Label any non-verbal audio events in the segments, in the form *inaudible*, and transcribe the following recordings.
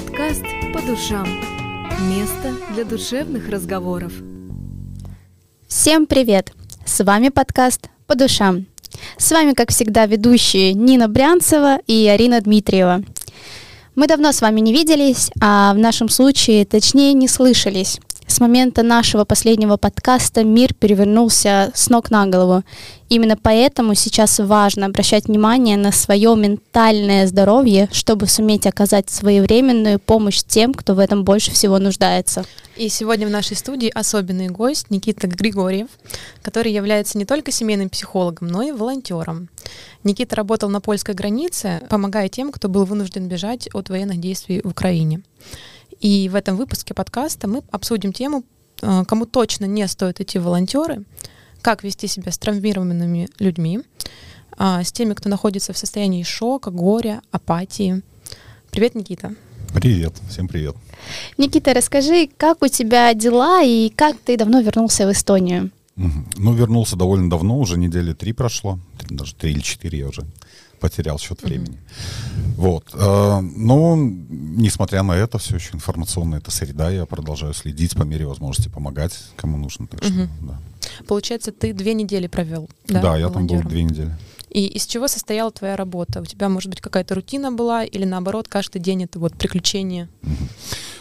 Подкаст «По душам». Место для душевных разговоров. Всем привет! С вами подкаст «По душам». С вами, как всегда, ведущие Нина Брянцева и Арина Дмитриева. Мы давно с вами не виделись, а в нашем случае, точнее, не слышались. С момента нашего последнего подкаста мир перевернулся с ног на голову. Именно поэтому сейчас важно обращать внимание на свое ментальное здоровье, чтобы суметь оказать своевременную помощь тем, кто в этом больше всего нуждается. И сегодня в нашей студии особенный гость Никита Григорьев, который является не только семейным психологом, но и волонтером. Никита работал на польской границе, помогая тем, кто был вынужден бежать от военных действий в Украине. И в этом выпуске подкаста мы обсудим тему, э, кому точно не стоит идти волонтеры, как вести себя с травмированными людьми, а, с теми, кто находится в состоянии шока, горя, апатии. Привет, Никита. Привет, всем привет. Никита, расскажи, как у тебя дела и как ты давно вернулся в Эстонию? Ну, вернулся довольно давно, уже недели три прошло, даже три или четыре я уже потерял счет времени. Mm-hmm. Вот. Э, но, несмотря на это, все еще информационная эта среда, я продолжаю следить по мере возможности, помогать кому нужно. Так что, mm-hmm. да. Получается, ты две недели провел, да? Да, я там был две недели. И из чего состояла твоя работа? У тебя, может быть, какая-то рутина была, или наоборот, каждый день это вот приключение?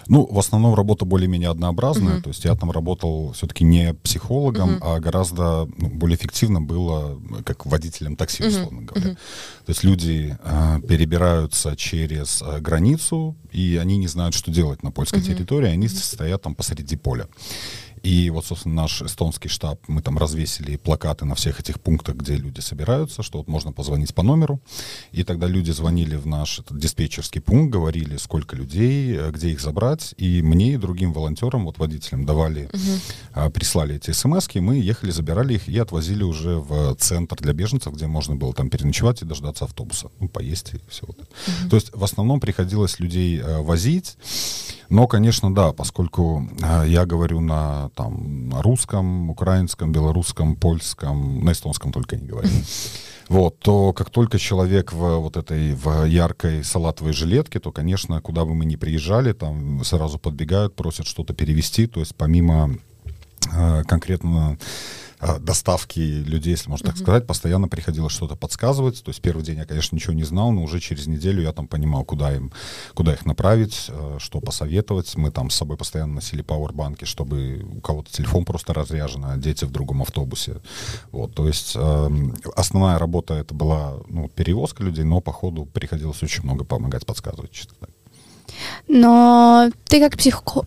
Ну, в основном работа более-менее однообразная. Uh-huh. То есть я там работал все-таки не психологом, uh-huh. а гораздо ну, более эффективно было как водителем такси, условно uh-huh. говоря. Uh-huh. То есть люди э, перебираются через э, границу, и они не знают, что делать на польской uh-huh. территории, они uh-huh. стоят там посреди поля. И вот, собственно, наш эстонский штаб, мы там развесили плакаты на всех этих пунктах, где люди собираются, что вот можно позвонить по номеру. И тогда люди звонили в наш этот диспетчерский пункт, говорили, сколько людей, э, где их забрать. И мне и другим волонтерам, вот водителям давали, угу. прислали эти смс мы ехали, забирали их и отвозили уже в центр для беженцев, где можно было там переночевать и дождаться автобуса, ну, поесть и все. Вот это. Угу. То есть в основном приходилось людей э, возить. Но, конечно, да, поскольку э, я говорю на, там, на русском, украинском, белорусском, польском, на эстонском только не говорю. *laughs* Вот, то как только человек в вот этой в яркой салатовой жилетке, то, конечно, куда бы мы ни приезжали, там сразу подбегают, просят что-то перевести. То есть помимо э, конкретно доставки людей, если можно так uh-huh. сказать, постоянно приходилось что-то подсказывать. То есть первый день я, конечно, ничего не знал, но уже через неделю я там понимал, куда им, куда их направить, э, что посоветовать. Мы там с собой постоянно носили пауэрбанки, чтобы у кого-то телефон просто разряжен, а дети в другом автобусе. Вот, то есть э, основная работа это была ну, перевозка людей, но по ходу приходилось очень много помогать, подсказывать. Так. Но ты как, психо...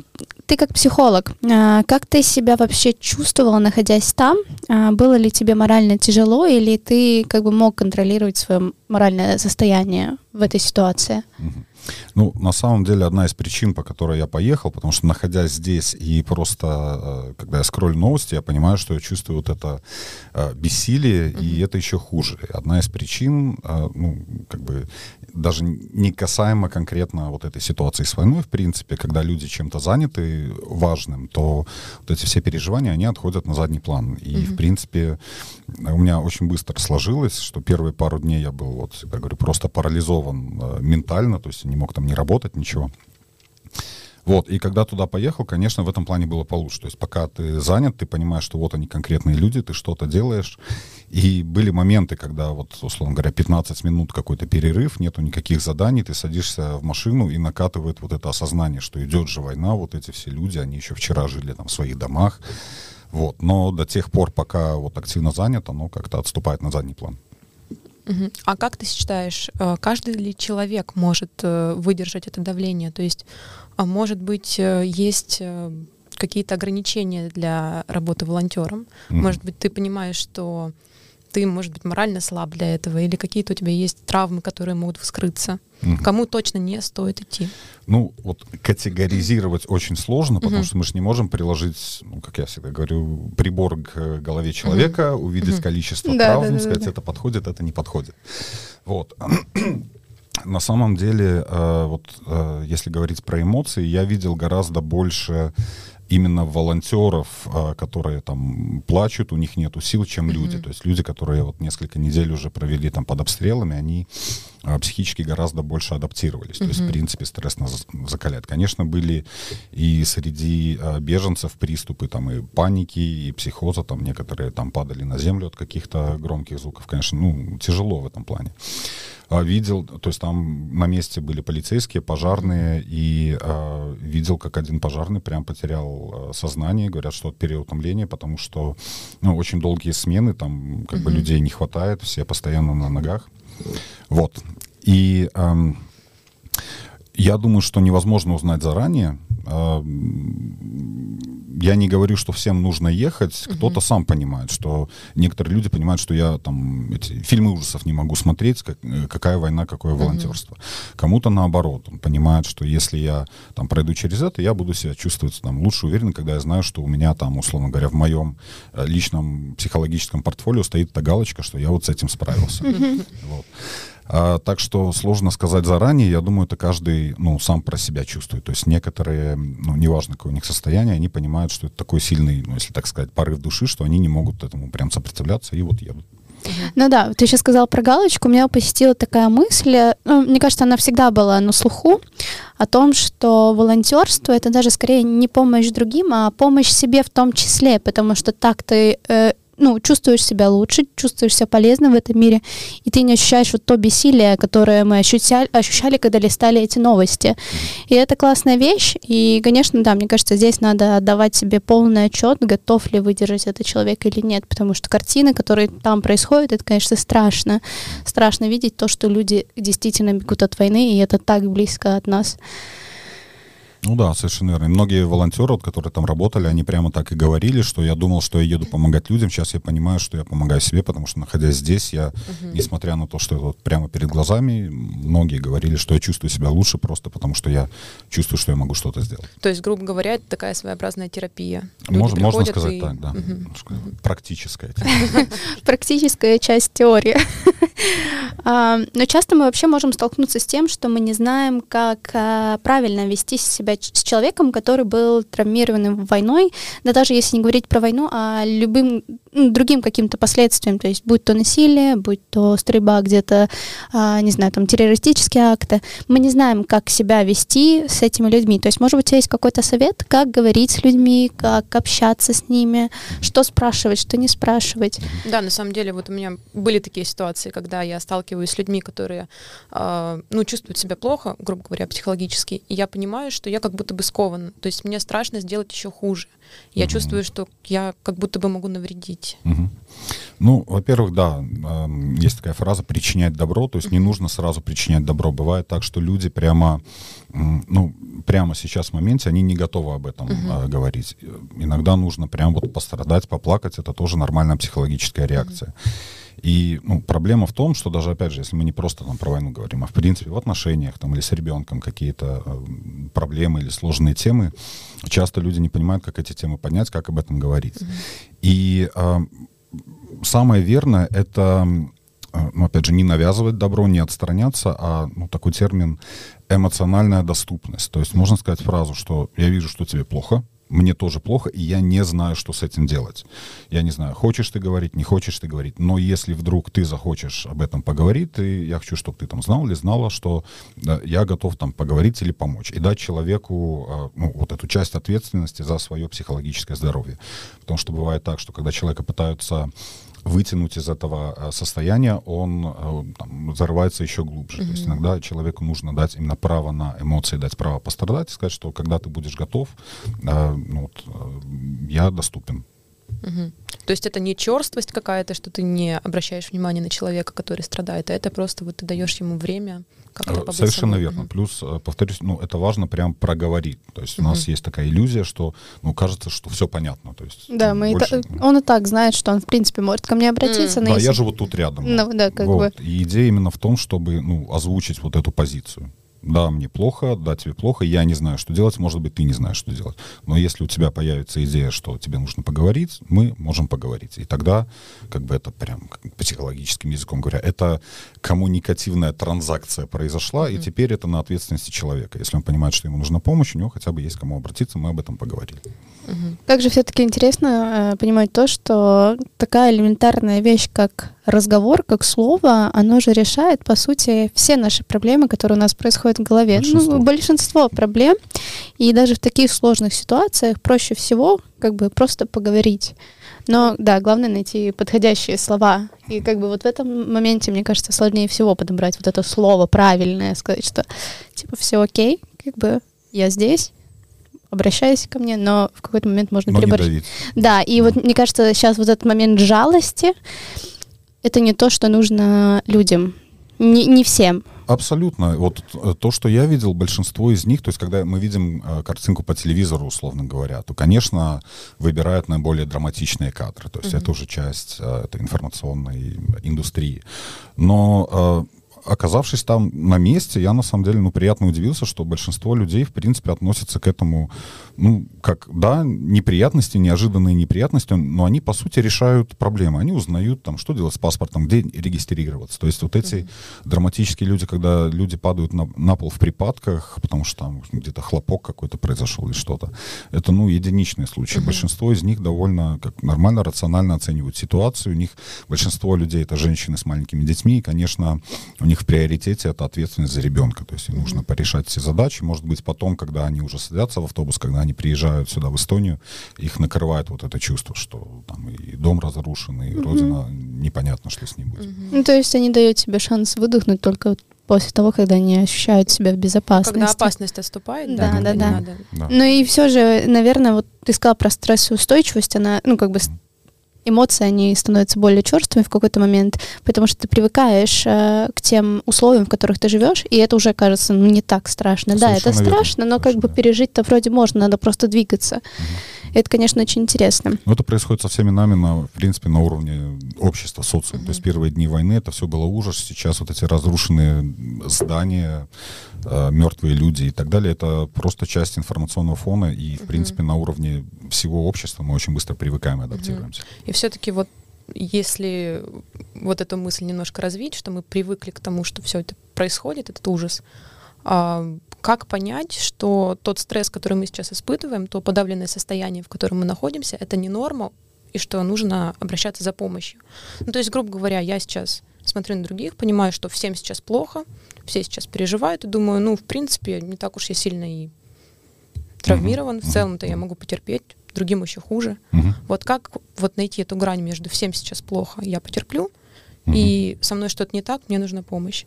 ты как психолог, а, как ты себя вообще чувствовала, находясь там? А, было ли тебе морально тяжело, или ты как бы мог контролировать свое моральное состояние в этой ситуации? Угу. Ну, на самом деле, одна из причин, по которой я поехал, потому что, находясь здесь и просто, э, когда я скроллю новости, я понимаю, что я чувствую вот это э, бессилие, mm-hmm. и это еще хуже. Одна из причин, э, ну, как бы, даже не касаемо конкретно вот этой ситуации с войной, в принципе, когда люди чем-то заняты важным, то вот эти все переживания, они отходят на задний план. И, mm-hmm. в принципе, у меня очень быстро сложилось, что первые пару дней я был, вот, всегда говорю, просто парализован ментально, то есть не мог там не работать, ничего. Вот, и когда туда поехал, конечно, в этом плане было получше. То есть пока ты занят, ты понимаешь, что вот они конкретные люди, ты что-то делаешь. И были моменты, когда вот, условно говоря, 15 минут какой-то перерыв, нету никаких заданий, ты садишься в машину и накатывает вот это осознание, что идет же война, вот эти все люди, они еще вчера жили там в своих домах. Вот, но до тех пор, пока вот активно занят, оно как-то отступает на задний план. Угу. А как ты считаешь, э, каждый ли человек может э, выдержать это давление? То есть, а может быть, э, есть какие-то ограничения для работы волонтером? Угу. Может быть, ты понимаешь, что ты, может быть, морально слаб для этого, или какие-то у тебя есть травмы, которые могут вскрыться. Угу. Кому точно не стоит идти? Ну, вот категоризировать очень сложно, потому угу. что мы же не можем приложить, ну, как я всегда говорю, прибор к голове человека, угу. увидеть угу. количество да, травм, да, да, сказать, да. это подходит, это не подходит. Вот. *clears throat* На самом деле, э, вот э, если говорить про эмоции, я видел гораздо больше именно волонтеров, а, которые там плачут, у них нету сил, чем mm-hmm. люди. То есть люди, которые вот несколько недель уже провели там под обстрелами, они психически гораздо больше адаптировались. То есть, в принципе, стресс нас закаляет. Конечно, были и среди а, беженцев приступы там и паники, и психоза, там некоторые там падали на землю от каких-то громких звуков. Конечно, ну, тяжело в этом плане. А, видел, то есть там на месте были полицейские, пожарные, и э, видел, как один пожарный прям потерял э, сознание, говорят, что от переутомления, потому что ну, очень долгие смены, там как uh-huh. бы людей не хватает, все постоянно на ногах. Вот. И э, я думаю, что невозможно узнать заранее, а, я не говорю, что всем нужно ехать. Кто-то сам понимает, что некоторые люди понимают, что я там эти фильмы ужасов не могу смотреть, как, э, какая война, какое волонтерство. Кому-то наоборот, он понимает, что если я там пройду через это, я буду себя чувствовать там лучше уверенно, когда я знаю, что у меня там, условно говоря, в моем э, личном психологическом портфолио стоит эта галочка, что я вот с этим справился. *laughs* Вот. А, так что сложно сказать заранее. Я думаю, это каждый ну, сам про себя чувствует. То есть некоторые, ну, неважно, какое у них состояние, они понимают, что это такой сильный, ну, если так сказать, порыв души, что они не могут этому прям сопротивляться и вот едут. Ну да, ты сейчас сказал про галочку, меня посетила такая мысль, ну, мне кажется, она всегда была на слуху, о том, что волонтерство это даже скорее не помощь другим, а помощь себе в том числе, потому что так ты э, ну, чувствуешь себя лучше, чувствуешь себя полезным в этом мире, и ты не ощущаешь вот то бессилие, которое мы ощущали, ощущали, когда листали эти новости. И это классная вещь, и, конечно, да, мне кажется, здесь надо отдавать себе полный отчет, готов ли выдержать этот человек или нет, потому что картины, которые там происходят, это, конечно, страшно. Страшно видеть то, что люди действительно бегут от войны, и это так близко от нас. Ну да, совершенно верно. И многие волонтеры, вот, которые там работали, они прямо так и говорили, что я думал, что я еду помогать людям. Сейчас я понимаю, что я помогаю себе, потому что, находясь здесь, я, угу. несмотря на то, что это вот прямо перед глазами, многие говорили, что я чувствую себя лучше просто потому, что я чувствую, что я могу что-то сделать. То есть, грубо говоря, это такая своеобразная терапия. Можно, можно сказать и... так, да. Угу. Практическая. *laughs* Практическая часть теории. *laughs* А, но часто мы вообще можем столкнуться с тем, что мы не знаем, как а, правильно вести себя себя с человеком, который был травмированным войной, да даже если не говорить про войну, а любым другим каким-то последствиям, то есть будь то насилие, будь то стрельба где-то, а, не знаю, там террористические акты, мы не знаем, как себя вести с этими людьми. То есть, может быть, у тебя есть какой-то совет, как говорить с людьми, как общаться с ними, что спрашивать, что не спрашивать. Да, на самом деле, вот у меня были такие ситуации, когда я сталкиваюсь с людьми, которые, э, ну, чувствуют себя плохо, грубо говоря, психологически, и я понимаю, что я как будто бы скован. То есть мне страшно сделать еще хуже. Я mm-hmm. чувствую, что я как будто бы могу навредить. Mm-hmm. Ну, во-первых, да, есть такая фраза «причинять добро», то есть mm-hmm. не нужно сразу причинять добро. Бывает так, что люди прямо, ну, прямо сейчас в моменте, они не готовы об этом mm-hmm. говорить. Иногда нужно прям вот пострадать, поплакать, это тоже нормальная психологическая реакция. Mm-hmm. И ну, проблема в том, что даже, опять же, если мы не просто там про войну говорим, а в принципе в отношениях там, или с ребенком какие-то э, проблемы или сложные темы, часто люди не понимают, как эти темы поднять, как об этом говорить. Mm-hmm. И э, самое верное — это э, ну, опять же, не навязывать добро, не отстраняться, а ну, такой термин эмоциональная доступность. То есть можно сказать фразу, что я вижу, что тебе плохо, мне тоже плохо, и я не знаю, что с этим делать. Я не знаю, хочешь ты говорить, не хочешь ты говорить, но если вдруг ты захочешь об этом поговорить, ты, я хочу, чтобы ты там знал или знала, что да, я готов там поговорить или помочь, и дать человеку а, ну, вот эту часть ответственности за свое психологическое здоровье. Потому что бывает так, что когда человека пытаются вытянуть из этого э, состояния, он э, там, зарывается еще глубже. Mm-hmm. То есть иногда человеку нужно дать именно право на эмоции, дать право пострадать и сказать, что когда ты будешь готов, э, ну, вот, я доступен. Угу. То есть это не черствость какая-то, что ты не обращаешь внимания на человека, который страдает, а это просто вот ты даешь ему время как-то Совершенно верно. Угу. Плюс, повторюсь, ну, это важно прям проговорить. То есть угу. у нас есть такая иллюзия, что, ну, кажется, что все понятно. То есть, да, мы больше... и та... он и так знает, что он, в принципе, может ко мне обратиться. Mm. Да, если... я живу тут рядом. Ну, да, как вот. бы. И идея именно в том, чтобы, ну, озвучить вот эту позицию да, мне плохо, да, тебе плохо, я не знаю, что делать, может быть, ты не знаешь, что делать. Но если у тебя появится идея, что тебе нужно поговорить, мы можем поговорить. И тогда, как бы это прям психологическим языком говоря, это коммуникативная транзакция произошла, mm-hmm. и теперь это на ответственности человека. Если он понимает, что ему нужна помощь, у него хотя бы есть кому обратиться, мы об этом поговорили. Mm-hmm. Как же все-таки интересно э, понимать то, что такая элементарная вещь, как разговор как слово, оно же решает, по сути, все наши проблемы, которые у нас происходят в голове. Большинство. Ну, большинство проблем. И даже в таких сложных ситуациях проще всего как бы просто поговорить. Но да, главное найти подходящие слова. И как бы вот в этом моменте, мне кажется, сложнее всего подобрать вот это слово правильное, сказать, что типа все окей, как бы я здесь, обращайся ко мне, но в какой-то момент можно переборщить. Да, и вот мне кажется, сейчас вот этот момент жалости, это не то, что нужно людям. Не, не всем. Абсолютно. Вот э, то, что я видел, большинство из них, то есть когда мы видим э, картинку по телевизору, условно говоря, то, конечно, выбирают наиболее драматичные кадры. То есть mm-hmm. это уже часть э, этой информационной индустрии. Но оказавшись там на месте, я на самом деле, ну, приятно удивился, что большинство людей, в принципе, относятся к этому, ну, как, да, неприятности, неожиданные неприятности, но они, по сути, решают проблемы. Они узнают, там, что делать с паспортом, где регистрироваться. То есть вот эти mm-hmm. драматические люди, когда люди падают на, на пол в припадках, потому что там где-то хлопок какой-то произошел или что-то, это, ну, единичные случаи. Mm-hmm. Большинство из них довольно как нормально, рационально оценивают ситуацию. У них большинство людей — это женщины с маленькими детьми, и, конечно, у них в приоритете это ответственность за ребенка. То есть им нужно порешать все задачи. Может быть, потом, когда они уже садятся в автобус, когда они приезжают сюда, в Эстонию, их накрывает вот это чувство, что там и дом разрушен, и угу. родина, непонятно, что с ним будет. Угу. Ну, то есть они дают себе шанс выдохнуть только после того, когда они ощущают себя в безопасности. Когда опасность отступает, да, да, да. да. да. Ну и все же, наверное, вот ты сказала про стрессоустойчивость, она, ну, как бы эмоции, они становятся более черствыми в какой-то момент, потому что ты привыкаешь э, к тем условиям, в которых ты живешь, и это уже кажется, ну, не так страшно. Совершенно да, это верно. страшно, но Совершенно как бы пережить-то вроде можно, надо просто двигаться. Угу. Это, конечно, очень интересно. Но это происходит со всеми нами, на, в принципе, на уровне общества, социума. Угу. То есть первые дни войны это все было ужас, сейчас вот эти разрушенные здания, э, мертвые люди и так далее, это просто часть информационного фона, и, в угу. принципе, на уровне всего общества мы очень быстро привыкаем и адаптируемся. Угу. И все-таки вот если вот эту мысль немножко развить, что мы привыкли к тому, что все это происходит, этот ужас, а, как понять, что тот стресс, который мы сейчас испытываем, то подавленное состояние, в котором мы находимся, это не норма, и что нужно обращаться за помощью. Ну, то есть, грубо говоря, я сейчас смотрю на других, понимаю, что всем сейчас плохо, все сейчас переживают, и думаю, ну, в принципе, не так уж я сильно и травмирован, в целом-то я могу потерпеть, другим еще хуже. Вот как вот найти эту грань между всем сейчас плохо, я потерплю, и со мной что-то не так, мне нужна помощь.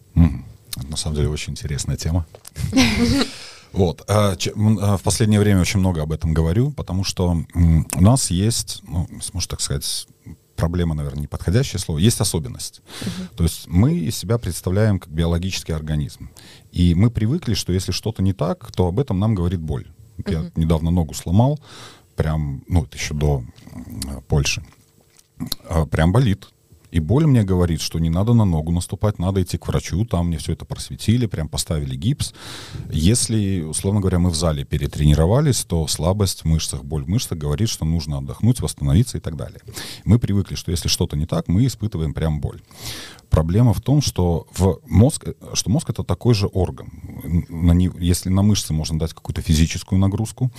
Угу. На самом деле очень интересная тема. *laughs* Вот. А, а, в последнее время очень много об этом говорю, потому что у нас есть, ну, можно так сказать, проблема, наверное, неподходящее слово, есть особенность. Uh-huh. То есть мы из себя представляем как биологический организм. И мы привыкли, что если что-то не так, то об этом нам говорит боль. Я недавно ногу сломал, прям, ну, это еще до Польши. А, прям болит. И боль мне говорит, что не надо на ногу наступать, надо идти к врачу, там мне все это просветили, прям поставили гипс. Если, условно говоря, мы в зале перетренировались, то слабость в мышцах, боль в мышцах говорит, что нужно отдохнуть, восстановиться и так далее. Мы привыкли, что если что-то не так, мы испытываем прям боль. Проблема в том, что в мозг, что мозг это такой же орган. На не, если на мышцы можно дать какую-то физическую нагрузку,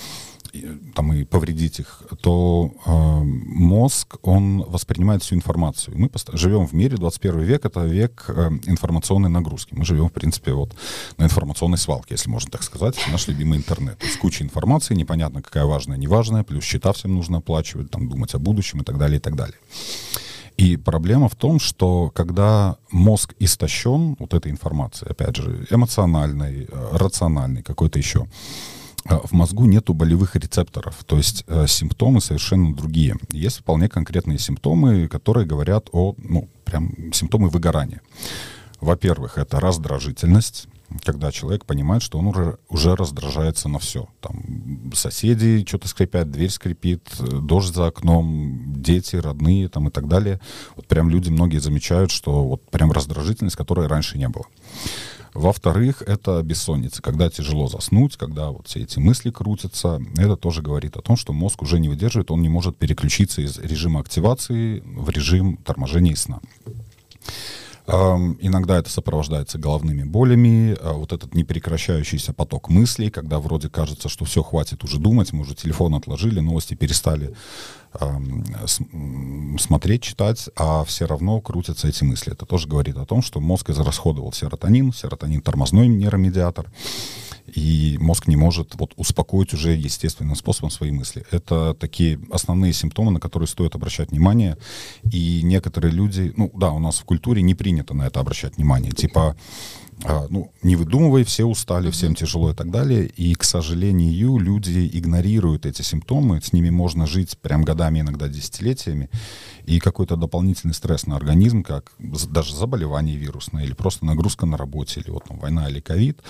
там и повредить их, то э, мозг, он воспринимает всю информацию. Мы живем в мире, 21 век — это век э, информационной нагрузки. Мы живем, в принципе, вот на информационной свалке, если можно так сказать, наш любимый интернет. То есть куча информации, непонятно, какая важная, неважная, плюс счета всем нужно оплачивать, там, думать о будущем и так далее, и так далее. И проблема в том, что когда мозг истощен вот этой информацией, опять же, эмоциональной, э, рациональной, какой-то еще, в мозгу нету болевых рецепторов, то есть э, симптомы совершенно другие. Есть вполне конкретные симптомы, которые говорят о, ну, прям симптомы выгорания. Во-первых, это раздражительность, когда человек понимает, что он уже, уже раздражается на все. Там соседи что-то скрипят, дверь скрипит, дождь за окном, дети, родные там и так далее. Вот прям люди многие замечают, что вот прям раздражительность, которой раньше не было. Во-вторых, это бессонница, когда тяжело заснуть, когда вот все эти мысли крутятся. Это тоже говорит о том, что мозг уже не выдерживает, он не может переключиться из режима активации в режим торможения и сна. Иногда это сопровождается головными болями, а вот этот непрекращающийся поток мыслей, когда вроде кажется, что все, хватит уже думать, мы уже телефон отложили, новости перестали смотреть, читать, а все равно крутятся эти мысли. Это тоже говорит о том, что мозг израсходовал серотонин, серотонин тормозной нейромедиатор, и мозг не может вот успокоить уже естественным способом свои мысли. Это такие основные симптомы, на которые стоит обращать внимание. И некоторые люди, ну да, у нас в культуре не принято на это обращать внимание. Типа а, ну, не выдумывай, все устали, всем тяжело и так далее. И, к сожалению, люди игнорируют эти симптомы, с ними можно жить прям годами, иногда десятилетиями. И какой-то дополнительный стресс на организм, как даже заболевание вирусное, или просто нагрузка на работе, или вот там, война или ковид.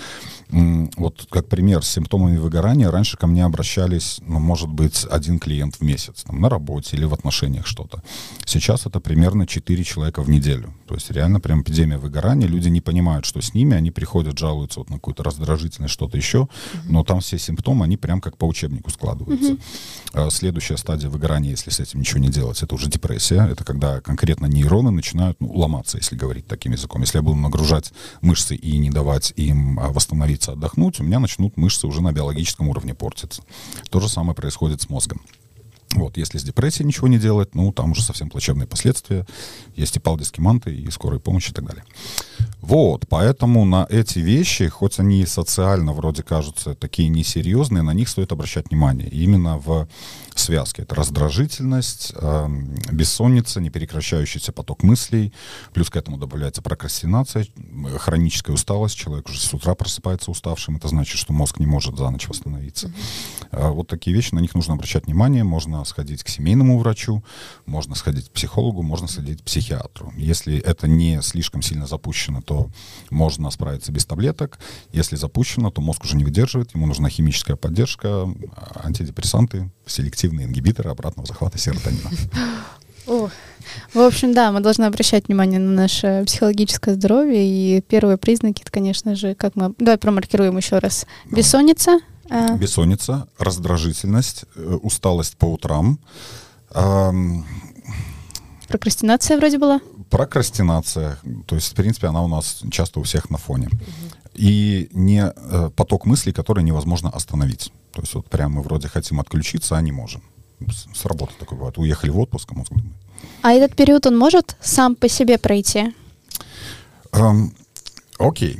Вот как пример с симптомами выгорания, раньше ко мне обращались, ну, может быть, один клиент в месяц, там, на работе или в отношениях что-то. Сейчас это примерно 4 человека в неделю. То есть реально прям эпидемия выгорания, люди не понимают, что с ними, они приходят, жалуются вот на какую-то раздражительность, что-то еще, uh-huh. но там все симптомы, они прям как по учебнику складываются. Uh-huh. Следующая стадия выгорания, если с этим ничего не делать, это уже депрессия. Это когда конкретно нейроны начинают ну, ломаться, если говорить таким языком. Если я буду нагружать мышцы и не давать им а, восстановиться, отдохнуть, у меня начнут мышцы уже на биологическом уровне портиться. То же самое происходит с мозгом. Вот, если с депрессией ничего не делать, ну, там уже совсем плачевные последствия. Есть и палдискиманты, и скорая помощь, и так далее. Вот, поэтому на эти вещи, хоть они социально вроде кажутся такие несерьезные, на них стоит обращать внимание. И именно в связке. Это раздражительность, э, бессонница, неперекращающийся поток мыслей, плюс к этому добавляется прокрастинация, хроническая усталость, человек уже с утра просыпается уставшим, это значит, что мозг не может за ночь восстановиться. Mm-hmm. Вот такие вещи, на них нужно обращать внимание, можно сходить к семейному врачу, можно сходить к психологу, можно сходить к психиатру. Если это не слишком сильно запущено, то можно справиться без таблеток. Если запущено, то мозг уже не выдерживает, ему нужна химическая поддержка, антидепрессанты, селективные ингибиторы обратного захвата серотонина. О, в общем, да, мы должны обращать внимание на наше психологическое здоровье. И первые признаки, это, конечно же, как мы... Давай промаркируем еще раз. Бессонница. А... Бессонница, раздражительность, э, усталость по утрам. Эм... Прокрастинация вроде была? Прокрастинация. То есть, в принципе, она у нас часто у всех на фоне. И не э, поток мыслей, который невозможно остановить. То есть вот прямо мы вроде хотим отключиться, а не можем. С, с работы такой бывает. Уехали в отпуск, а мозг думает. А этот период он может сам по себе пройти? Эм, окей.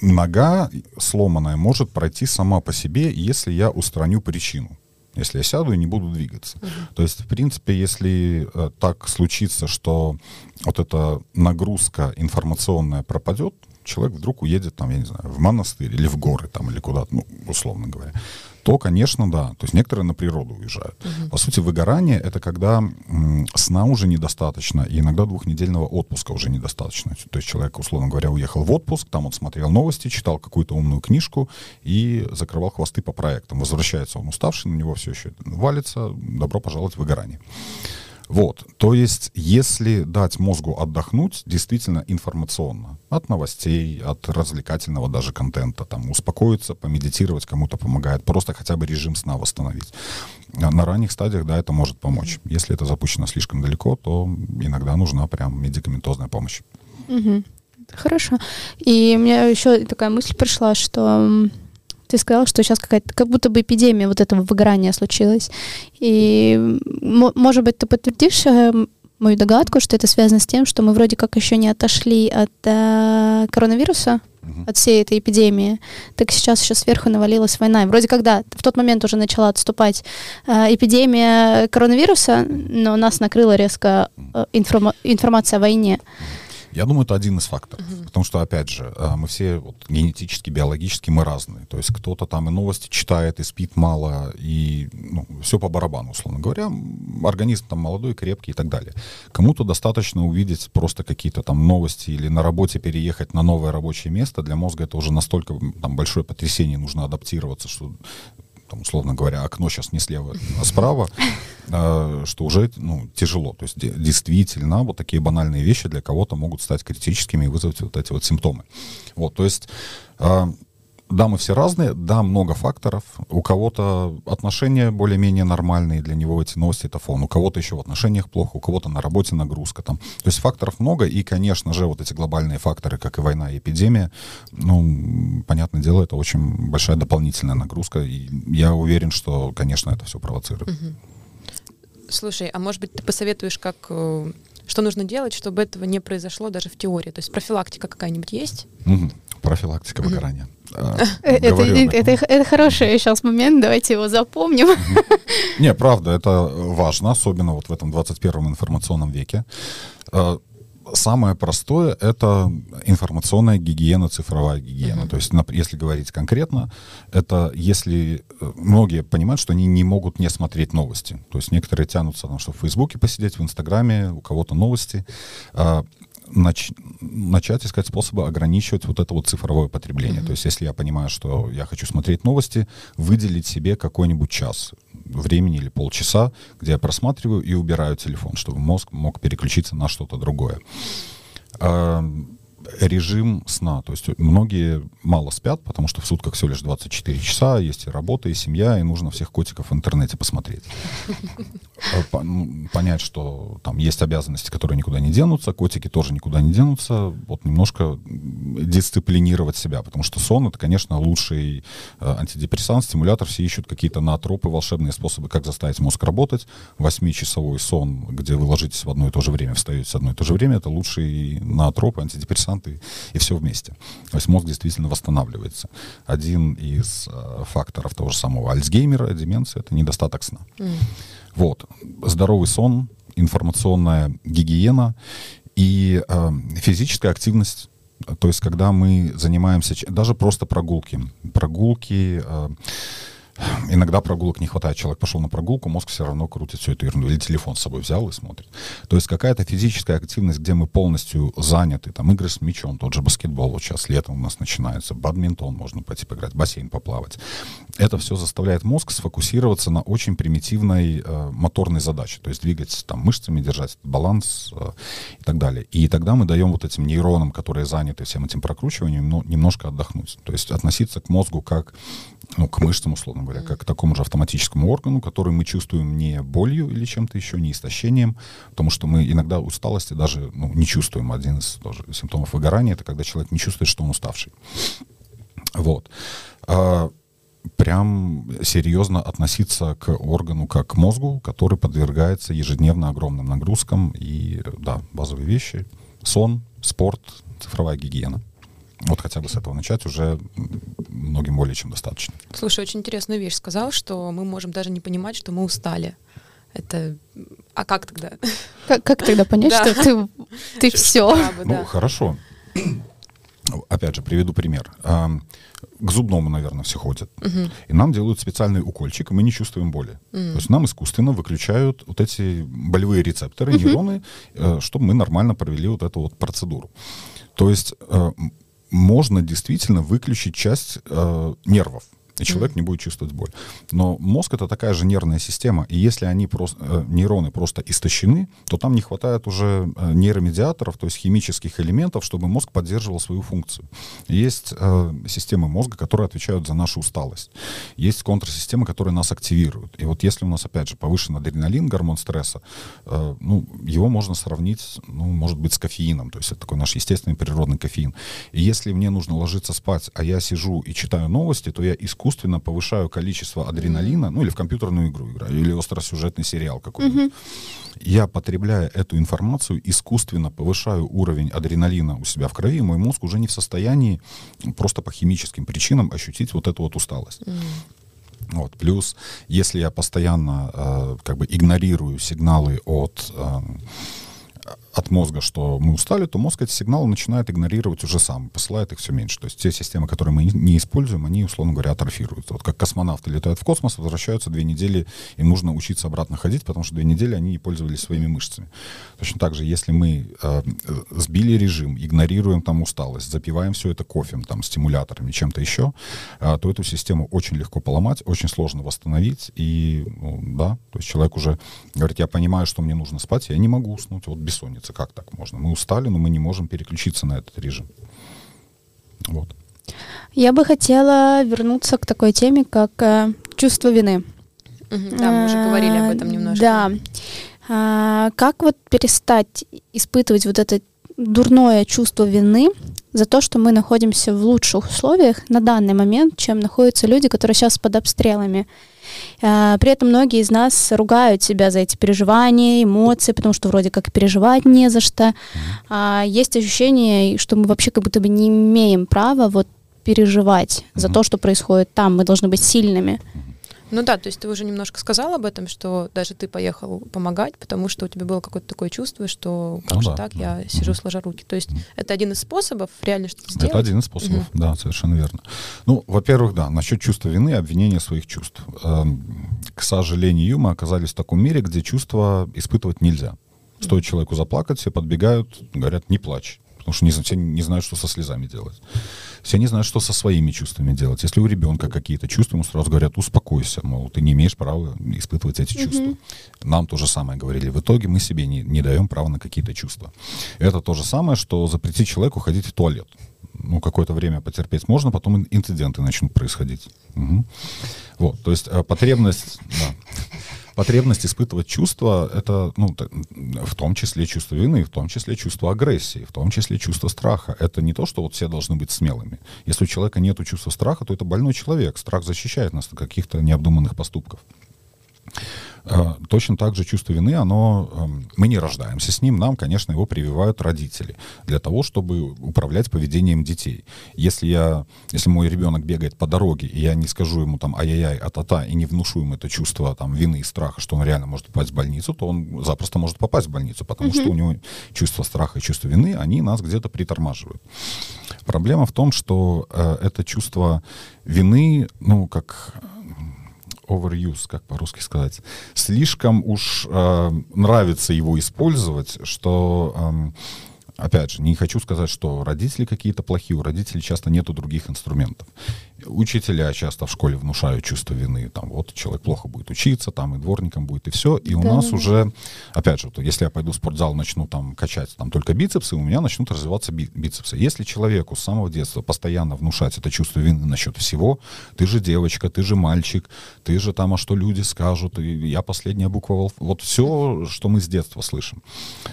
Нога сломанная может пройти сама по себе, если я устраню причину если я сяду и не буду двигаться. Uh-huh. То есть, в принципе, если э, так случится, что вот эта нагрузка информационная пропадет, человек вдруг уедет, там, я не знаю, в монастырь или в горы, там, или куда-то, ну, условно говоря, то, конечно, да. То есть некоторые на природу уезжают. Угу. По сути, выгорание — это когда сна уже недостаточно, и иногда двухнедельного отпуска уже недостаточно. То есть человек, условно говоря, уехал в отпуск, там он смотрел новости, читал какую-то умную книжку и закрывал хвосты по проектам. Возвращается он уставший, на него все еще валится. Добро пожаловать в выгорание. Вот, то есть, если дать мозгу отдохнуть, действительно информационно, от новостей, от развлекательного даже контента, там, успокоиться, помедитировать кому-то помогает, просто хотя бы режим сна восстановить. На ранних стадиях, да, это может помочь. Если это запущено слишком далеко, то иногда нужна прям медикаментозная помощь. Угу. Хорошо. И у меня еще такая мысль пришла, что ты сказал, что сейчас какая-то, как будто бы эпидемия вот этого выгорания случилась. И, может быть, ты подтвердишь э, мою догадку, что это связано с тем, что мы вроде как еще не отошли от э, коронавируса, uh-huh. от всей этой эпидемии, так сейчас еще сверху навалилась война. И вроде когда в тот момент уже начала отступать э, эпидемия коронавируса, но нас накрыла резко э, информа- информация о войне. Я думаю, это один из факторов. Угу. Потому что, опять же, э, мы все вот, генетически, биологически мы разные. То есть кто-то там и новости читает, и спит мало, и ну, все по барабану, условно говоря. Организм там молодой, крепкий и так далее. Кому-то достаточно увидеть просто какие-то там новости или на работе переехать на новое рабочее место. Для мозга это уже настолько там, большое потрясение, нужно адаптироваться, что там, условно говоря, окно сейчас не слева, а справа, э, что уже ну, тяжело. То есть действительно вот такие банальные вещи для кого-то могут стать критическими и вызвать вот эти вот симптомы. Вот, то есть э, да, мы все разные, да, много факторов. У кого-то отношения более-менее нормальные, для него эти новости это фон. У кого-то еще в отношениях плохо, у кого-то на работе нагрузка там. То есть факторов много, и, конечно же, вот эти глобальные факторы, как и война и эпидемия, ну, понятное дело, это очень большая дополнительная нагрузка. И я уверен, что, конечно, это все провоцирует. Угу. Слушай, а может быть, ты посоветуешь, как э, что нужно делать, чтобы этого не произошло даже в теории? То есть профилактика какая-нибудь есть? Угу. Профилактика выгорания. А, это, это, это хороший сейчас момент, давайте его запомним. Не, правда, это важно, особенно вот в этом 21 информационном веке. Самое простое — это информационная гигиена, цифровая гигиена. Mm-hmm. То есть, если говорить конкретно, это если э, многие понимают, что они не могут не смотреть новости. То есть некоторые тянутся, на что в Фейсбуке посидеть, в Инстаграме, у кого-то новости. А, нач, начать искать способы ограничивать вот это вот цифровое потребление. Mm-hmm. То есть, если я понимаю, что я хочу смотреть новости, выделить себе какой-нибудь час времени или полчаса, где я просматриваю и убираю телефон, чтобы мозг мог переключиться на что-то другое режим сна. То есть многие мало спят, потому что в сутках всего лишь 24 часа, есть и работа, и семья, и нужно всех котиков в интернете посмотреть. Э, ну, понять, что там есть обязанности, которые никуда не денутся, котики тоже никуда не денутся, вот немножко дисциплинировать себя, потому что сон — это, конечно, лучший э, антидепрессант, стимулятор, все ищут какие-то наотропы, волшебные способы, как заставить мозг работать. Восьмичасовой сон, где вы ложитесь в одно и то же время, встаете в одно и то же время, это лучший наотроп, антидепрессант, и, все вместе. То есть мозг действительно восстанавливается. Один из э, факторов того же самого Альцгеймера, деменции, это недостаток сна. Mm. Вот. Здоровый сон, информационная гигиена и э, физическая активность. То есть, когда мы занимаемся, даже просто прогулки, прогулки, э, Иногда прогулок не хватает, человек пошел на прогулку, мозг все равно крутит всю эту ерунду. Или телефон с собой взял и смотрит. То есть какая-то физическая активность, где мы полностью заняты, там игры с мячом, тот же баскетбол, вот сейчас летом у нас начинается, бадминтон можно пойти поиграть, бассейн поплавать. Это все заставляет мозг сфокусироваться на очень примитивной э, моторной задаче, то есть двигать там мышцами, держать баланс э, и так далее. И тогда мы даем вот этим нейронам, которые заняты всем этим прокручиванием, ну, немножко отдохнуть. То есть относиться к мозгу как ну, к мышцам, условно говоря, как к такому же автоматическому органу, который мы чувствуем не болью или чем-то еще, не истощением, потому что мы иногда усталости даже ну, не чувствуем. Один из тоже симптомов выгорания — это когда человек не чувствует, что он уставший. Вот. А, прям серьезно относиться к органу как к мозгу, который подвергается ежедневно огромным нагрузкам. И, да, базовые вещи — сон, спорт, цифровая гигиена — вот хотя бы с этого начать уже многим более чем достаточно. Слушай, очень интересную вещь сказал, что мы можем даже не понимать, что мы устали. Это... А как тогда? Как, как тогда понять, что ты, ты все? Ну, хорошо. Опять же, приведу пример. К зубному, наверное, все ходят. Угу. И нам делают специальный укольчик, и мы не чувствуем боли. Угу. То есть нам искусственно выключают вот эти болевые рецепторы, угу. нейроны, э, чтобы мы нормально провели вот эту вот процедуру. То есть э, можно действительно выключить часть э, нервов и человек mm-hmm. не будет чувствовать боль. Но мозг это такая же нервная система, и если они просто, э, нейроны просто истощены, то там не хватает уже э, нейромедиаторов, то есть химических элементов, чтобы мозг поддерживал свою функцию. Есть э, системы мозга, которые отвечают за нашу усталость. Есть контрсистемы, которые нас активируют. И вот если у нас, опять же, повышен адреналин, гормон стресса, э, ну, его можно сравнить, ну, может быть, с кофеином, то есть это такой наш естественный природный кофеин. И если мне нужно ложиться спать, а я сижу и читаю новости, то я искусственно искусственно повышаю количество адреналина, ну или в компьютерную игру играю, или остросюжетный сериал какой-нибудь. Mm-hmm. Я, потребляя эту информацию, искусственно повышаю уровень адреналина у себя в крови, и мой мозг уже не в состоянии просто по химическим причинам ощутить вот эту вот усталость. Mm. Вот. Плюс, если я постоянно э, как бы игнорирую сигналы от э, от мозга, что мы устали, то мозг эти сигналы начинает игнорировать уже сам, посылает их все меньше. То есть те системы, которые мы не используем, они, условно говоря, атрофируются. Вот как космонавты летают в космос, возвращаются две недели, им нужно учиться обратно ходить, потому что две недели они не пользовались своими мышцами. Точно так же, если мы э, сбили режим, игнорируем там усталость, запиваем все это кофем, там, стимуляторами, чем-то еще, э, то эту систему очень легко поломать, очень сложно восстановить. И, ну, да, то есть человек уже говорит, я понимаю, что мне нужно спать, я не могу уснуть, вот бессонница, как так можно? Мы устали, но мы не можем переключиться на этот режим. Вот. Я бы хотела вернуться к такой теме, как э, чувство вины. Да, мы уже говорили об этом немножко. Да. А, как вот перестать испытывать вот это дурное чувство вины за то, что мы находимся в лучших условиях на данный момент, чем находятся люди, которые сейчас под обстрелами. А, при этом многие из нас ругают себя за эти переживания, эмоции, потому что вроде как переживать не за что. А есть ощущение, что мы вообще как будто бы не имеем права вот переживать за то, что происходит там. Мы должны быть сильными. Ну да, то есть ты уже немножко сказал об этом, что даже ты поехал помогать, потому что у тебя было какое-то такое чувство, что как ну, же да, так, да. я сижу сложа руки. То есть это один из способов реально что-то сделать? Это один из способов, mm да, совершенно верно. Ну, во-первых, да, насчет чувства вины и обвинения своих чувств. Эм, к сожалению, мы оказались в таком мире, где чувства испытывать нельзя. Стоит человеку заплакать, все подбегают, говорят, не плачь потому что не, все не знают, что со слезами делать. Все не знают, что со своими чувствами делать. Если у ребенка какие-то чувства, ему сразу говорят, успокойся, мол, ты не имеешь права испытывать эти чувства. Mm-hmm. Нам то же самое говорили. В итоге мы себе не, не даем права на какие-то чувства. Это то же самое, что запретить человеку ходить в туалет. Ну, какое-то время потерпеть можно, потом инциденты начнут происходить. Угу. Вот, то есть э, потребность... Да потребность испытывать чувства — это, ну, в том числе чувство вины, в том числе чувство агрессии, в том числе чувство страха. Это не то, что вот все должны быть смелыми. Если у человека нет чувства страха, то это больной человек. Страх защищает нас от каких-то необдуманных поступков. Э, точно так же чувство вины, оно, эм, мы не рождаемся с ним, нам, конечно, его прививают родители для того, чтобы управлять поведением детей. Если я, если мой ребенок бегает по дороге, и я не скажу ему там ай-яй-яй, а-та-та, и не внушу ему это чувство там вины и страха, что он реально может попасть в больницу, то он запросто может попасть в больницу, потому mm-hmm. что у него чувство страха и чувство вины, они нас где-то притормаживают. Проблема в том, что э, это чувство вины, ну, как overuse, как по-русски сказать, слишком уж э, нравится его использовать, что э, Опять же, не хочу сказать, что родители какие-то плохие, у родителей часто нету других инструментов. Учителя часто в школе внушают чувство вины, там вот человек плохо будет учиться, там и дворником будет, и все. И да. у нас уже, опять же, если я пойду в спортзал, начну там качать там только бицепсы, у меня начнут развиваться би- бицепсы. Если человеку с самого детства постоянно внушать это чувство вины насчет всего, ты же девочка, ты же мальчик, ты же там, а что люди скажут, и я последняя буква, вот все, что мы с детства слышим,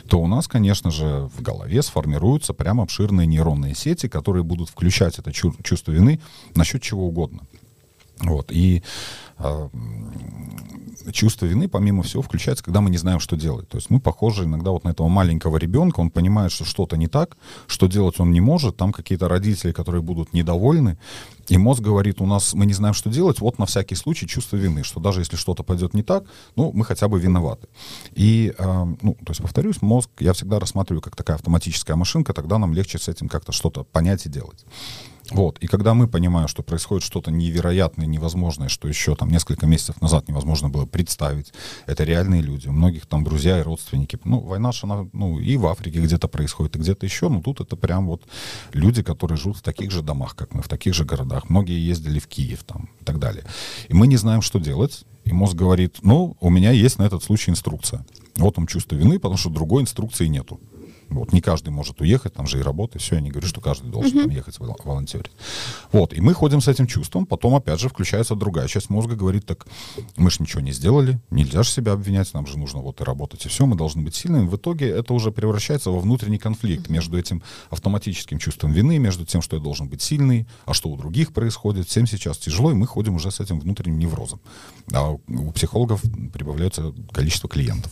то у нас, конечно же, в голове голове сформируются прям обширные нейронные сети, которые будут включать это чувство вины насчет чего угодно. Вот. И э, чувство вины, помимо всего, включается, когда мы не знаем, что делать. То есть мы похожи иногда вот на этого маленького ребенка, он понимает, что что-то не так, что делать он не может, там какие-то родители, которые будут недовольны, и мозг говорит, у нас мы не знаем, что делать, вот на всякий случай чувство вины, что даже если что-то пойдет не так, ну, мы хотя бы виноваты. И, э, ну, то есть, повторюсь, мозг я всегда рассматриваю как такая автоматическая машинка, тогда нам легче с этим как-то что-то понять и делать. Вот. И когда мы понимаем, что происходит что-то невероятное, невозможное, что еще там несколько месяцев назад невозможно было представить, это реальные люди, у многих там друзья и родственники. Ну, война же, ну, и в Африке где-то происходит, и где-то еще, но тут это прям вот люди, которые живут в таких же домах, как мы, в таких же городах. Многие ездили в Киев там и так далее. И мы не знаем, что делать, и мозг говорит, ну, у меня есть на этот случай инструкция. Вот он чувство вины, потому что другой инструкции нету. Вот, не каждый может уехать, там же и работа, все, я не говорю, что каждый должен uh-huh. там ехать волонтерить. Вот, и мы ходим с этим чувством, потом опять же включается другая часть мозга, говорит, так, мы же ничего не сделали, нельзя же себя обвинять, нам же нужно вот и работать, и все, мы должны быть сильными. В итоге это уже превращается во внутренний конфликт между этим автоматическим чувством вины, между тем, что я должен быть сильный, а что у других происходит. Всем сейчас тяжело, и мы ходим уже с этим внутренним неврозом. А у психологов прибавляется количество клиентов.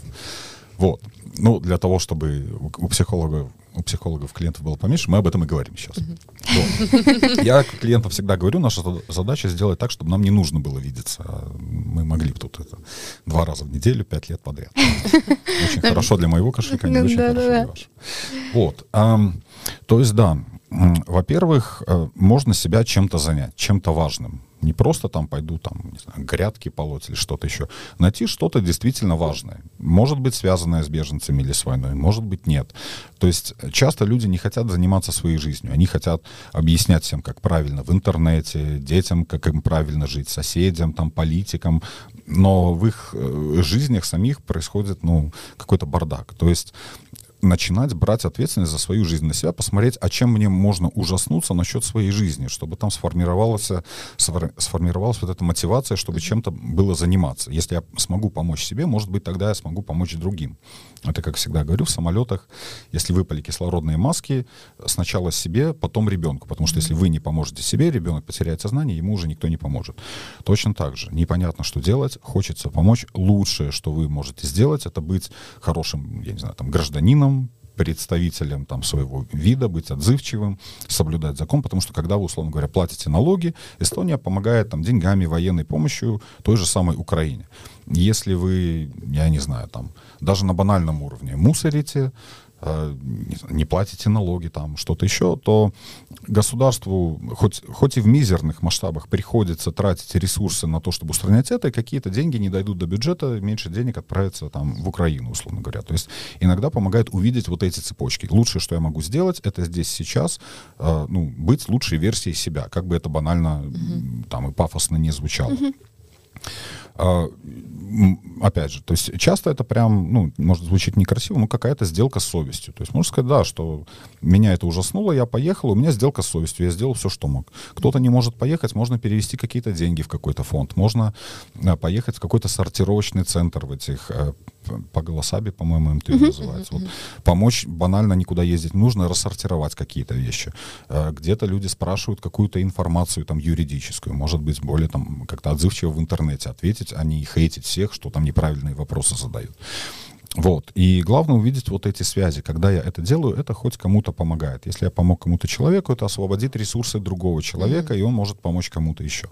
Вот. Ну, для того, чтобы у психолога у психологов клиентов было поменьше, мы об этом и говорим сейчас. Я клиентам всегда говорю, наша задача сделать так, чтобы нам не нужно было видеться. А мы могли бы тут это два раза в неделю, пять лет подряд. Очень хорошо для моего кошелька, не очень хорошо для вашего. Вот. То есть, да, во-первых, э, можно себя чем-то занять, чем-то важным. Не просто там пойду там, не знаю, грядки полоть или что-то еще. Найти что-то действительно важное. Может быть, связанное с беженцами или с войной, может быть, нет. То есть часто люди не хотят заниматься своей жизнью. Они хотят объяснять всем, как правильно в интернете, детям, как им правильно жить, соседям, там, политикам. Но в их э, жизнях самих происходит, ну, какой-то бардак. То есть начинать брать ответственность за свою жизнь на себя, посмотреть, а чем мне можно ужаснуться насчет своей жизни, чтобы там сформировалась, сформировалась вот эта мотивация, чтобы чем-то было заниматься. Если я смогу помочь себе, может быть, тогда я смогу помочь другим. Это, как всегда говорю, в самолетах, если выпали кислородные маски, сначала себе, потом ребенку. Потому что если вы не поможете себе, ребенок потеряет сознание, ему уже никто не поможет. Точно так же. Непонятно, что делать, хочется помочь. Лучшее, что вы можете сделать, это быть хорошим, я не знаю, там, гражданином, представителем там, своего вида, быть отзывчивым, соблюдать закон, потому что когда вы, условно говоря, платите налоги, Эстония помогает там, деньгами, военной помощью той же самой Украине. Если вы, я не знаю, там, даже на банальном уровне мусорите, не платите налоги, там что-то еще, то государству, хоть, хоть и в мизерных масштабах приходится тратить ресурсы на то, чтобы устранять это, и какие-то деньги не дойдут до бюджета, меньше денег отправится там в Украину, условно говоря. То есть иногда помогает увидеть вот эти цепочки. Лучшее, что я могу сделать, это здесь сейчас э, ну, быть лучшей версией себя, как бы это банально mm-hmm. там и пафосно не звучало. Mm-hmm. А, опять же, то есть часто это прям, ну, может звучить некрасиво, но какая-то сделка с совестью. То есть можно сказать, да, что меня это ужаснуло, я поехал, у меня сделка с совестью, я сделал все, что мог. Кто-то не может поехать, можно перевести какие-то деньги в какой-то фонд, можно а, поехать в какой-то сортировочный центр в этих э, по голосаби, по-моему, МТ uh-huh, называется. Uh-huh, вот. Помочь банально никуда ездить нужно, рассортировать какие-то вещи. Э, где-то люди спрашивают какую-то информацию там юридическую, может быть, более там как-то отзывчиво в интернете ответить, а не хейтить всех, что там неправильные вопросы задают. Вот. И главное увидеть вот эти связи. Когда я это делаю, это хоть кому-то помогает. Если я помог кому-то человеку, это освободит ресурсы другого человека, mm-hmm. и он может помочь кому-то еще.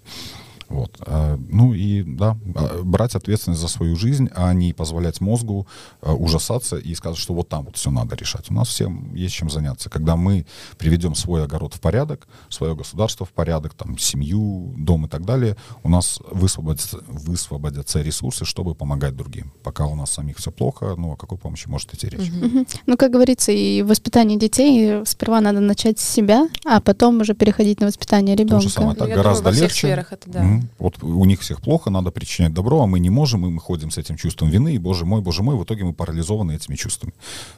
Вот. А, ну и, да, а, брать ответственность за свою жизнь, а не позволять мозгу а, ужасаться и сказать, что вот там вот все надо решать. У нас всем есть чем заняться. Когда мы приведем свой огород в порядок, свое государство в порядок, там, семью, дом и так далее, у нас высвободятся, высвободятся ресурсы, чтобы помогать другим. Пока у нас самих все плохо, ну о какой помощи может идти речь? Угу. Ну, как говорится, и воспитание детей сперва надо начать с себя, а потом уже переходить на воспитание ребенка. То же самое, так ну, гораздо думаю, легче. Сферах это, да. Вот у них всех плохо, надо причинять добро, а мы не можем, и мы ходим с этим чувством вины, и, боже мой, боже мой, в итоге мы парализованы этими чувствами.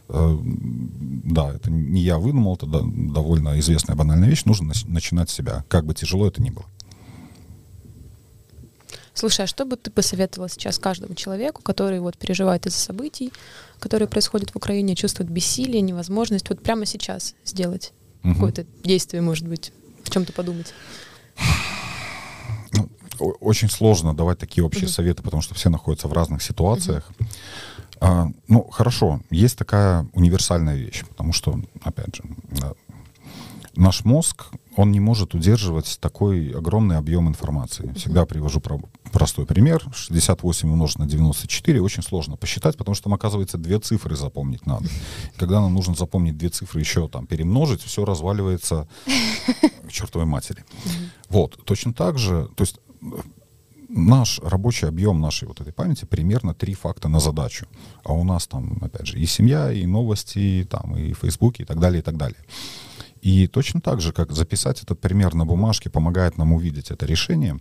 Э, да, это не я выдумал, это довольно известная банальная вещь, нужно начинать с себя, как бы тяжело это ни было. Слушай, а что бы ты посоветовала сейчас каждому человеку, который вот переживает из-за событий, которые происходят в Украине, чувствует бессилие, невозможность вот прямо сейчас сделать угу. какое-то действие, может быть, в чем-то подумать? Очень сложно давать такие общие mm-hmm. советы, потому что все находятся в разных ситуациях. Mm-hmm. А, ну, хорошо, есть такая универсальная вещь, потому что, опять же, наш мозг, он не может удерживать такой огромный объем информации. Всегда привожу про простой пример. 68 умножить на 94 очень сложно посчитать, потому что там, оказывается, две цифры запомнить надо. И когда нам нужно запомнить две цифры еще там перемножить, все разваливается к чертовой матери. Вот, точно так же, то есть наш рабочий объем нашей вот этой памяти примерно три факта на задачу. А у нас там, опять же, и семья, и новости, и, там, и Facebook, и так далее, и так далее. И точно так же, как записать этот пример на бумажке помогает нам увидеть это решение,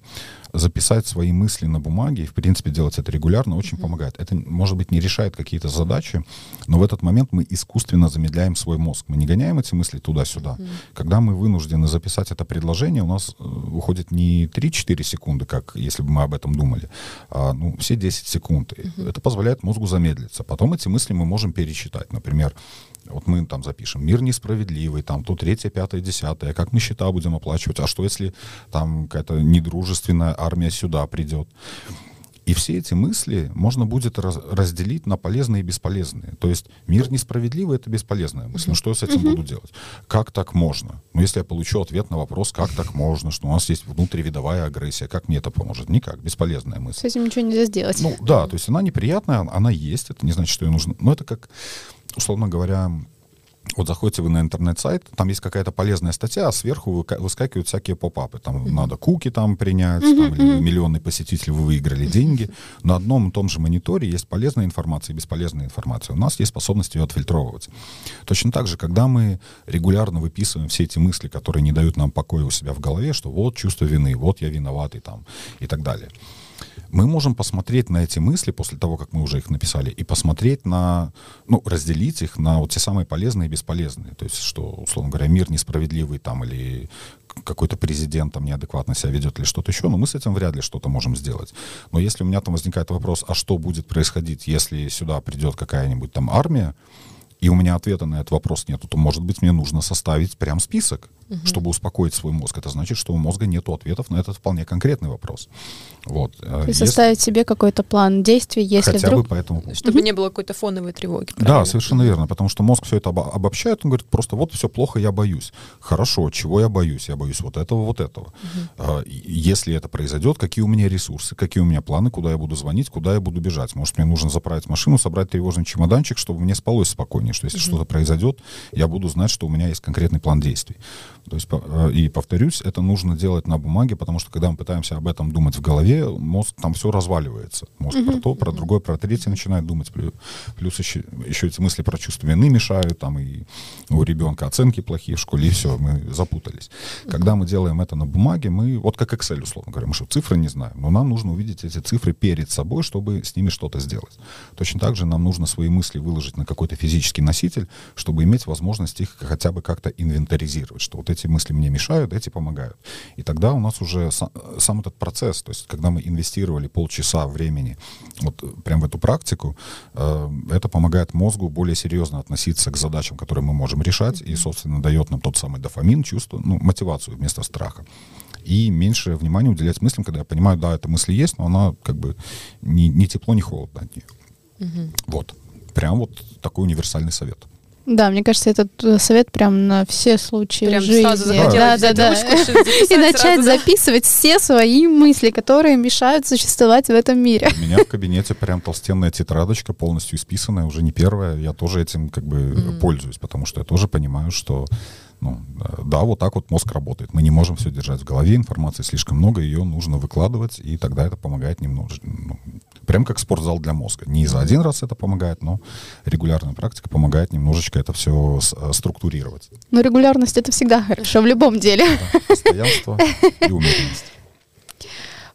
записать свои мысли на бумаге и, в принципе, делать это регулярно очень mm-hmm. помогает. Это, может быть, не решает какие-то задачи, но в этот момент мы искусственно замедляем свой мозг. Мы не гоняем эти мысли туда-сюда. Mm-hmm. Когда мы вынуждены записать это предложение, у нас э, уходит не 3-4 секунды, как если бы мы об этом думали, а ну, все 10 секунд. Mm-hmm. Это позволяет мозгу замедлиться. Потом эти мысли мы можем перечитать. Например, вот мы там запишем «Мир несправедливый», там то третье, пятое, десятое, как мы счета будем оплачивать, а что если там какая-то недружественная армия сюда придет. И все эти мысли можно будет раз, разделить на полезные и бесполезные. То есть мир несправедливый — это бесполезная мысль. Ну что я с этим буду делать? Как так можно? Ну если я получу ответ на вопрос, как так можно, что у нас есть внутривидовая агрессия, как мне это поможет? Никак, бесполезная мысль. С этим ничего нельзя сделать. Ну да, то есть она неприятная, она есть, это не значит, что ее нужно... Но это как, условно говоря, вот заходите вы на интернет-сайт, там есть какая-то полезная статья, а сверху выскакивают всякие поп-апы. Там mm-hmm. надо куки там принять, mm-hmm. там, или миллионный посетитель, вы выиграли деньги. На одном и том же мониторе есть полезная информация и бесполезная информация. У нас есть способность ее отфильтровывать. Точно так же, когда мы регулярно выписываем все эти мысли, которые не дают нам покоя у себя в голове, что вот чувство вины, вот я виноватый там и так далее. Мы можем посмотреть на эти мысли после того, как мы уже их написали, и посмотреть на, ну, разделить их на вот те самые полезные и бесполезные. То есть, что, условно говоря, мир несправедливый там или какой-то президент там неадекватно себя ведет или что-то еще, но мы с этим вряд ли что-то можем сделать. Но если у меня там возникает вопрос, а что будет происходить, если сюда придет какая-нибудь там армия, и у меня ответа на этот вопрос нет, то, может быть, мне нужно составить прям список угу. чтобы успокоить свой мозг. Это значит, что у мозга нет ответов на этот вполне конкретный вопрос. Вот. Э, То есть составить себе какой-то план действий, если Хотя вдруг... бы по этому Чтобы угу. не было какой-то фоновой тревоги. Правильно? Да, совершенно верно, потому что мозг все это обобщает, он говорит, просто вот все плохо, я боюсь. Хорошо, чего я боюсь? Я боюсь вот этого, вот этого. Угу. Если это произойдет, какие у меня ресурсы, какие у меня планы, куда я буду звонить, куда я буду бежать? Может, мне нужно заправить машину, собрать тревожный чемоданчик, чтобы мне спалось что если угу. что-то произойдет, я буду знать, что у меня есть конкретный план действий. То есть, э, и повторюсь, это нужно делать на бумаге, потому что когда мы пытаемся об этом думать в голове, мозг там все разваливается. Мозг uh-huh. про то, про другое, про третье начинает думать. Плюс еще, еще эти мысли про чувство вины мешают, там и у ребенка оценки плохие в школе, и все, мы запутались. Uh-huh. Когда мы делаем это на бумаге, мы, вот как Excel, условно говоря, мы что, цифры не знаем, но нам нужно увидеть эти цифры перед собой, чтобы с ними что-то сделать. Точно так же нам нужно свои мысли выложить на какой-то физический носитель, чтобы иметь возможность их хотя бы как-то инвентаризировать, что вот эти мысли мне мешают, эти помогают. И тогда у нас уже сам, сам этот процесс, то есть когда мы инвестировали полчаса времени вот прям в эту практику, э, это помогает мозгу более серьезно относиться к задачам, которые мы можем решать, и, собственно, дает нам тот самый дофамин, чувство, ну, мотивацию вместо страха и меньше внимания уделять мыслям, когда я понимаю, да, эта мысль есть, но она как бы не, не тепло, не холодно от нее. Угу. Вот. Прям вот такой универсальный совет. Да, мне кажется, этот э, совет прям на все случаи прям жизни. Сразу да, да, да. *laughs* И начать записывать все свои мысли, которые мешают существовать в этом мире. У меня в кабинете прям толстенная тетрадочка, полностью исписанная, уже не первая. Я тоже этим как бы mm. пользуюсь, потому что я тоже понимаю, что ну, да, вот так вот мозг работает. Мы не можем все держать в голове, информации слишком много, ее нужно выкладывать, и тогда это помогает немножко, ну, прям как спортзал для мозга. Не за один раз это помогает, но регулярная практика помогает немножечко это все э, структурировать. Но регулярность это всегда хорошо в любом деле. Да, постоянство и умеренность.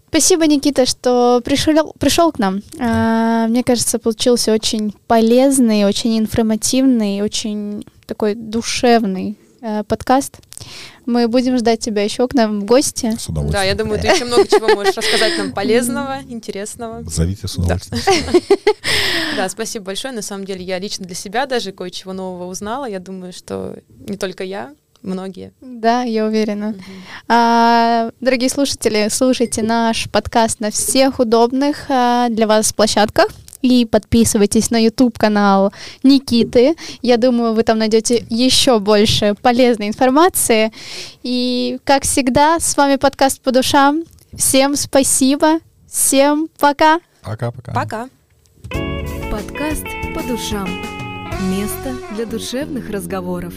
Спасибо, Никита, что пришел, пришел к нам. А, мне кажется, получился очень полезный, очень информативный, очень такой душевный подкаст. Мы будем ждать тебя еще к нам в гости. С удовольствием. Да, я думаю, ты еще много чего можешь рассказать нам полезного, интересного. Зовите с удовольствием. Да, спасибо большое. На самом деле, я лично для себя даже кое-чего нового узнала. Я думаю, что не только я, многие. Да, я уверена. Угу. А, дорогие слушатели, слушайте наш подкаст на всех удобных а, для вас площадках и подписывайтесь на YouTube канал Никиты. Я думаю, вы там найдете еще больше полезной информации. И, как всегда, с вами подкаст по душам. Всем спасибо. Всем пока. Пока-пока. Пока. Подкаст по душам. Место для душевных разговоров.